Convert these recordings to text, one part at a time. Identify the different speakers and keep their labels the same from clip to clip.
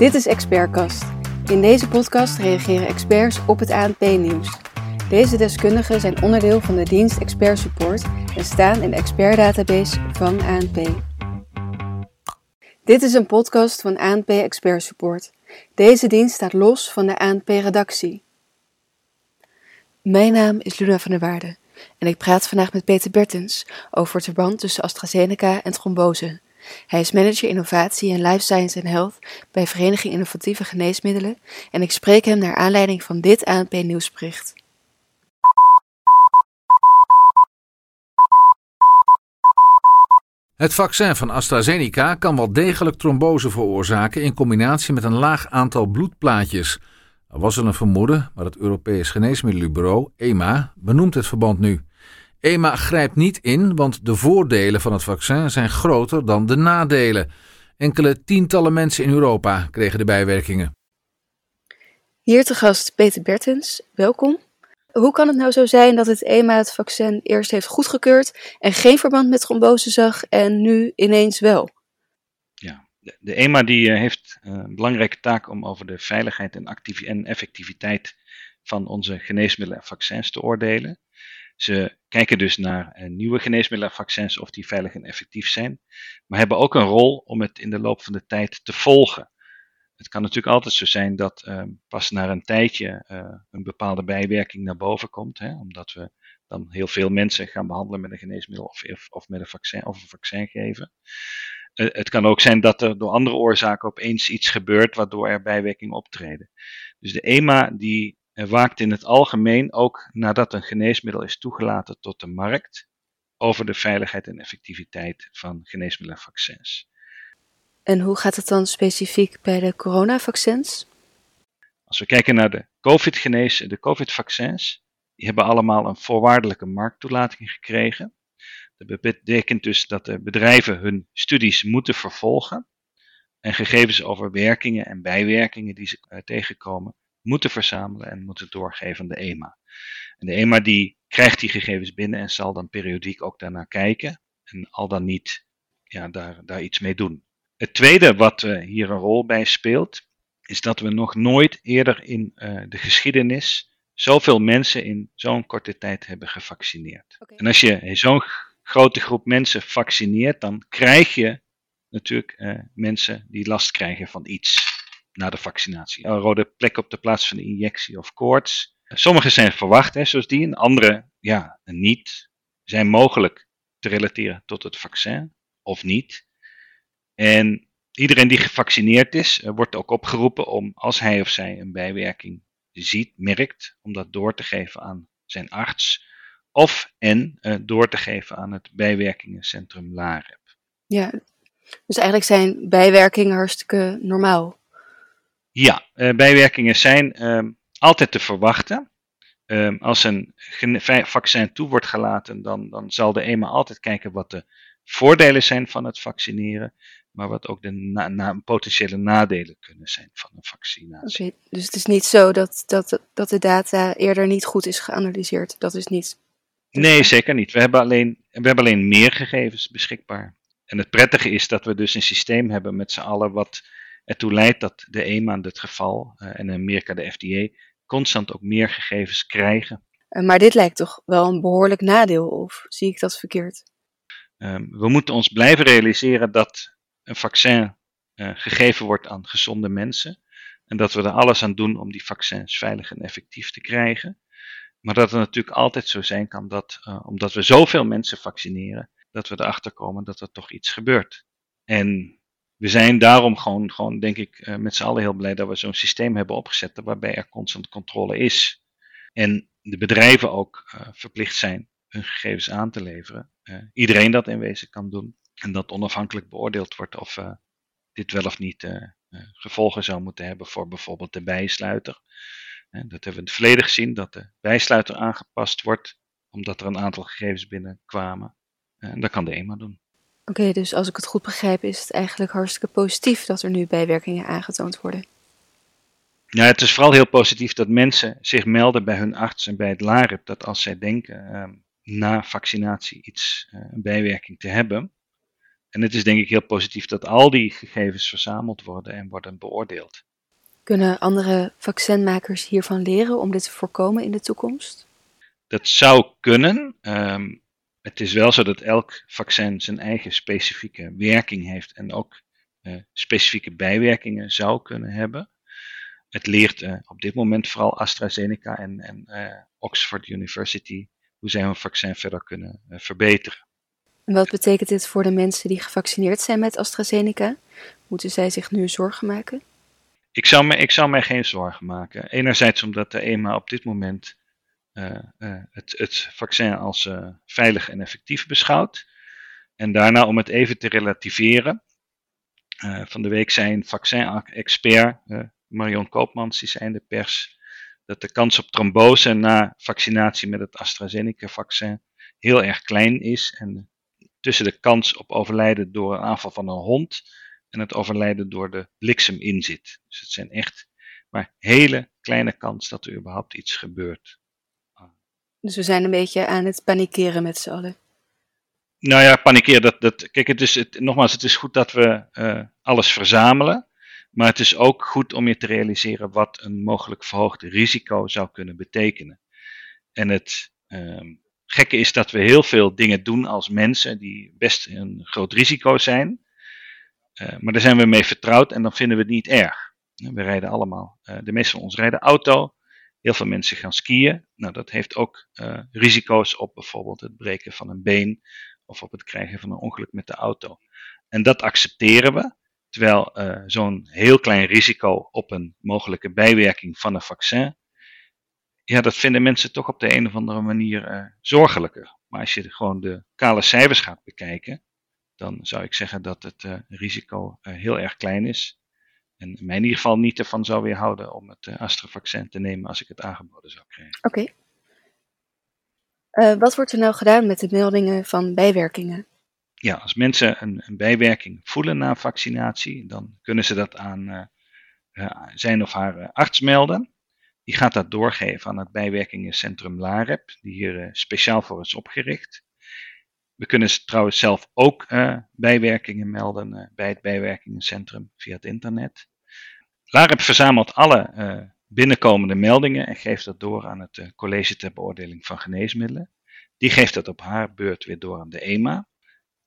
Speaker 1: Dit is Expertcast. In deze podcast reageren experts op het ANP-nieuws. Deze deskundigen zijn onderdeel van de dienst Expert Support en staan in de expertdatabase van ANP. Dit is een podcast van ANP Expert Support. Deze dienst staat los van de ANP-redactie. Mijn naam is Luna van der Waarde en ik praat vandaag met Peter Bertens over het verband tussen AstraZeneca en trombose. Hij is manager innovatie en life science en health bij Vereniging Innovatieve Geneesmiddelen en ik spreek hem naar aanleiding van dit ANP nieuwsbericht.
Speaker 2: Het vaccin van AstraZeneca kan wel degelijk trombose veroorzaken in combinatie met een laag aantal bloedplaatjes. Er was al een vermoeden, maar het Europees Geneesmiddelenbureau, EMA, benoemt het verband nu. EMA grijpt niet in, want de voordelen van het vaccin zijn groter dan de nadelen. Enkele tientallen mensen in Europa kregen de bijwerkingen.
Speaker 1: Hier te gast Peter Bertens, welkom. Hoe kan het nou zo zijn dat het EMA het vaccin eerst heeft goedgekeurd en geen verband met trombose zag en nu ineens wel?
Speaker 3: Ja, de EMA die eh, heeft eh, een belangrijke taak om over de veiligheid en, en effectiviteit van onze geneesmiddelen en vaccins te oordelen. Ze kijken dus naar uh, nieuwe geneesmiddelen en vaccins of die veilig en effectief zijn, maar hebben ook een rol om het in de loop van de tijd te volgen. Het kan natuurlijk altijd zo zijn dat uh, pas na een tijdje uh, een bepaalde bijwerking naar boven komt, hè, omdat we dan heel veel mensen gaan behandelen met een geneesmiddel of, of met een vaccin of een vaccin geven. Uh, het kan ook zijn dat er door andere oorzaken opeens iets gebeurt waardoor er bijwerkingen optreden. Dus de EMA die waakt in het algemeen ook nadat een geneesmiddel is toegelaten tot de markt over de veiligheid en effectiviteit van geneesmiddelen en vaccins.
Speaker 1: En hoe gaat het dan specifiek bij de coronavaccins?
Speaker 3: Als we kijken naar de COVID-genees, de COVID-vaccins, die hebben allemaal een voorwaardelijke markttoelating gekregen. Dat betekent dus dat de bedrijven hun studies moeten vervolgen en gegevens over werkingen en bijwerkingen die ze eh, tegenkomen, moeten verzamelen en moeten doorgeven aan de EMA. En de EMA die krijgt die gegevens binnen en zal dan periodiek ook daarnaar kijken en al dan niet ja, daar, daar iets mee doen. Het tweede wat uh, hier een rol bij speelt, is dat we nog nooit eerder in uh, de geschiedenis zoveel mensen in zo'n korte tijd hebben gevaccineerd. Okay. En als je zo'n grote groep mensen vaccineert, dan krijg je natuurlijk uh, mensen die last krijgen van iets na de vaccinatie. Een rode plek op de plaats van de injectie of koorts. Sommige zijn verwacht, hè, zoals die, en andere ja, niet. Zijn mogelijk te relateren tot het vaccin of niet. En iedereen die gevaccineerd is, wordt ook opgeroepen om, als hij of zij een bijwerking ziet, merkt, om dat door te geven aan zijn arts. Of en uh, door te geven aan het bijwerkingencentrum LAREP.
Speaker 1: Ja, dus eigenlijk zijn bijwerkingen hartstikke normaal.
Speaker 3: Ja, uh, bijwerkingen zijn uh, altijd te verwachten. Ehm, als een vaccin toe wordt gelaten, dan, dan zal de EMA altijd kijken wat de voordelen zijn van het vaccineren maar wat ook de na, na, potentiële nadelen kunnen zijn van een vaccinatie.
Speaker 1: Okay, dus het is niet zo dat, dat, dat de data eerder niet goed is geanalyseerd. Dat is niet.
Speaker 3: Nee, zeker niet. We hebben, alleen, we hebben alleen meer gegevens beschikbaar. En het prettige is dat we dus een systeem hebben met z'n allen wat ertoe leidt dat de EMA in dit geval uh, en in Amerika de FDA constant ook meer gegevens krijgen.
Speaker 1: Uh, maar dit lijkt toch wel een behoorlijk nadeel, of zie ik dat verkeerd?
Speaker 3: Um, we moeten ons blijven realiseren dat een vaccin uh, gegeven wordt aan gezonde mensen. En dat we er alles aan doen om die vaccins veilig en effectief te krijgen. Maar dat het natuurlijk altijd zo zijn kan dat, uh, omdat we zoveel mensen vaccineren, dat we erachter komen dat er toch iets gebeurt. En we zijn daarom gewoon, gewoon denk ik, uh, met z'n allen heel blij dat we zo'n systeem hebben opgezet waarbij er constant controle is. En de bedrijven ook verplicht zijn hun gegevens aan te leveren. iedereen dat in wezen kan doen. En dat onafhankelijk beoordeeld wordt of dit wel of niet gevolgen zou moeten hebben voor bijvoorbeeld de bijsluiter. dat hebben we in het verleden gezien, dat de bijsluiter aangepast wordt omdat er een aantal gegevens binnenkwamen. en dat kan de EMA doen.
Speaker 1: Oké, okay, dus als ik het goed begrijp, is het eigenlijk hartstikke positief dat er nu bijwerkingen aangetoond worden.
Speaker 3: Ja, het is vooral heel positief dat mensen zich melden bij hun arts en bij het LAREP dat als zij denken na vaccinatie iets, een bijwerking te hebben, en het is denk ik heel positief dat al die gegevens verzameld worden en worden beoordeeld.
Speaker 1: Kunnen andere vaccinmakers hiervan leren om dit te voorkomen in de toekomst?
Speaker 3: Dat zou kunnen. Ehm, het is wel zo dat elk vaccin zijn eigen specifieke werking heeft en ook uh, specifieke bijwerkingen zou kunnen hebben. Het leert uh, op dit moment vooral AstraZeneca en, en uh, Oxford University hoe zij hun vaccin verder kunnen verbeteren.
Speaker 1: En wat betekent dit voor de mensen die gevaccineerd zijn met AstraZeneca? Moeten zij zich nu zorgen maken?
Speaker 3: Ik zou, me, ik zou mij geen zorgen maken. Enerzijds omdat de EMA op dit moment het, het, vaccin als uh, veilig en effectief beschouwt. En daarna om het even te relativeren. van de week zei een vaccin-expert, Marion Koopmans, die zei in de pers dat de kans op trombose na vaccinatie met het AstraZeneca-vaccin heel erg klein is. En tussen de kans op overlijden door een aanval van een hond en het overlijden door de bliksem in zit. Dus het zijn echt maar hele kleine kans dat er überhaupt iets gebeurt.
Speaker 1: Dus we zijn een beetje aan het panikeren met z'n allen.
Speaker 3: Nou ja, panikeren, dat, dat, kijk, het is, het, nogmaals, het is goed dat we uh, alles verzamelen. Maar het is ook goed om je te realiseren wat een mogelijk verhoogd risico zou kunnen betekenen. En het um, gekke is dat we heel veel dingen doen als mensen die best een groot risico zijn. Uh, maar daar zijn we mee vertrouwd en dan vinden we het niet erg. We rijden allemaal, uh, de meeste van ons rijden auto. Heel veel mensen gaan skiën. Nou, dat heeft ook uh, risico's op bijvoorbeeld het breken van een been of op het krijgen van een ongeluk met de auto. En dat accepteren we, terwijl uh, zo'n heel klein risico op een mogelijke bijwerking van een vaccin, ja, dat vinden mensen toch op de een of andere manier uh, zorgelijker. Maar als je gewoon de kale cijfers gaat bekijken, dan zou ik zeggen dat het risico heel erg klein is. En mij in ieder geval niet ervan zou weerhouden om het uh, Astra-vaccin te nemen als ik het aangeboden zou krijgen.
Speaker 1: Oké. Okay. Uh, wat wordt er nou gedaan met de meldingen van bijwerkingen?
Speaker 3: Ja, als mensen een, een bijwerking voelen na vaccinatie, dan kunnen ze dat aan uh, zijn of haar arts melden. Die gaat dat doorgeven aan het bijwerkingencentrum LAREP, die hier speciaal voor is opgericht. We kunnen trouwens zelf ook bijwerkingen melden bij het bijwerkingencentrum via het internet. LAREP verzamelt alle uh, binnenkomende meldingen en geeft dat door aan het uh, College ter Beoordeling van Geneesmiddelen. Die geeft dat op haar beurt weer door aan de EMA.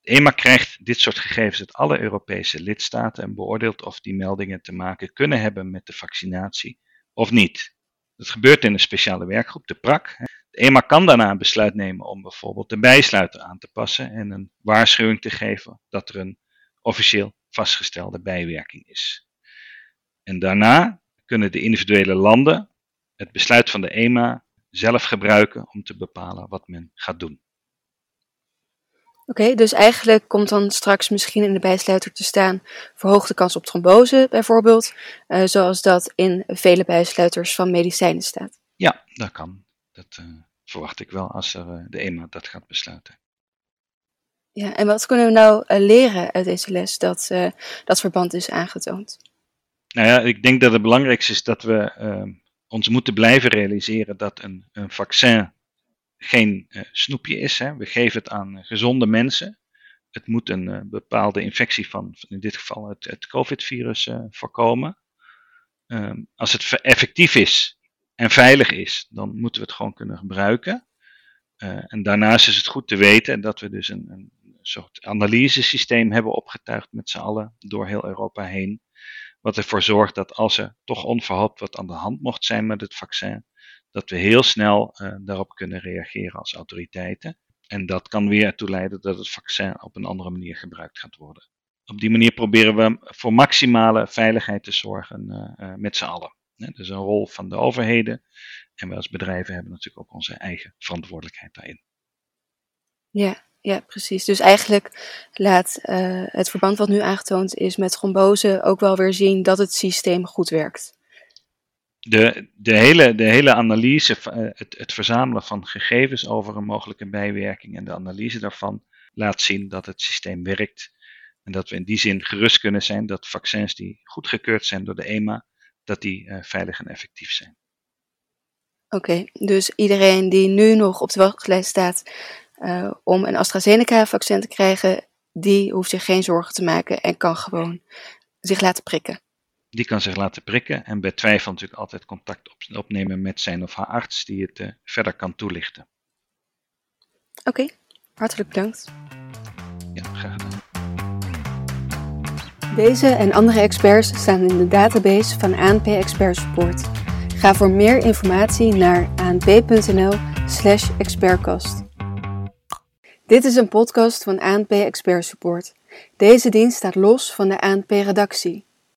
Speaker 3: De EMA krijgt dit soort gegevens uit alle Europese lidstaten en beoordeelt of die meldingen te maken kunnen hebben met de vaccinatie of niet. Dat gebeurt in een speciale werkgroep, de PRAC. De EMA kan daarna een besluit nemen om bijvoorbeeld de bijsluiter aan te passen en een waarschuwing te geven dat er een officieel vastgestelde bijwerking is. En daarna kunnen de individuele landen het besluit van de EMA zelf gebruiken om te bepalen wat men gaat doen.
Speaker 1: Oké, okay, dus eigenlijk komt dan straks misschien in de bijsluiter te staan verhoogde kans op trombose bijvoorbeeld, uh, zoals dat in vele bijsluiters van medicijnen staat.
Speaker 3: Ja, dat kan. Dat uh, verwacht ik wel als er, uh, de EMA dat gaat besluiten.
Speaker 1: Ja, en wat kunnen we nou leren uit deze les dat dat verband is aangetoond?
Speaker 3: Nou ja, ik denk dat het belangrijkste is dat we uh, ons moeten blijven realiseren dat een, een vaccin geen uh, snoepje is. Hè. We geven het aan gezonde mensen. Het moet een uh, bepaalde infectie van, in dit geval het, het COVID-virus, voorkomen. Um, als het effectief is en veilig is, dan moeten we het gewoon kunnen gebruiken. en daarnaast is het goed te weten dat we dus een, een soort analysesysteem hebben opgetuigd met z'n allen door heel Europa heen wat ervoor zorgt dat als er toch onverhoopt wat aan de hand mocht zijn met het vaccin, dat we heel snel uh, daarop kunnen reageren als autoriteiten. En dat kan weer ertoe leiden dat het vaccin op een andere manier gebruikt gaat worden. Op die manier proberen we voor maximale veiligheid te zorgen uh, uh, met z'n allen. Is een rol van de overheden. En wij als bedrijven hebben natuurlijk ook onze eigen verantwoordelijkheid daarin.
Speaker 1: Ja, ja, precies. Dus eigenlijk laat uh, het verband wat nu aangetoond is met trombose ook wel weer zien dat het systeem goed werkt.
Speaker 3: De, de, hele, de hele analyse, het, het verzamelen van gegevens over een mogelijke bijwerking en de analyse daarvan laat zien dat het systeem werkt. En dat we in die zin gerust kunnen zijn dat vaccins die goedgekeurd zijn door de EMA, dat die uh, veilig en effectief zijn.
Speaker 1: Oké, okay, dus iedereen die nu nog op de wachtlijst staat, uh, om een AstraZeneca-vaccin te krijgen, die hoeft zich geen zorgen te maken en kan gewoon zich laten prikken.
Speaker 3: Die kan zich laten prikken en bij twijfel natuurlijk altijd contact opnemen met zijn of haar arts die het uh, verder kan toelichten.
Speaker 1: Oké, hartelijk bedankt.
Speaker 3: Ja, graag gedaan.
Speaker 1: Deze en andere experts staan in de database van ANP Expert Support. Ga voor meer informatie naar anp.nl/expertcast. Dit is een podcast van ANP Expert Support. Deze dienst staat los van de ANP-redactie.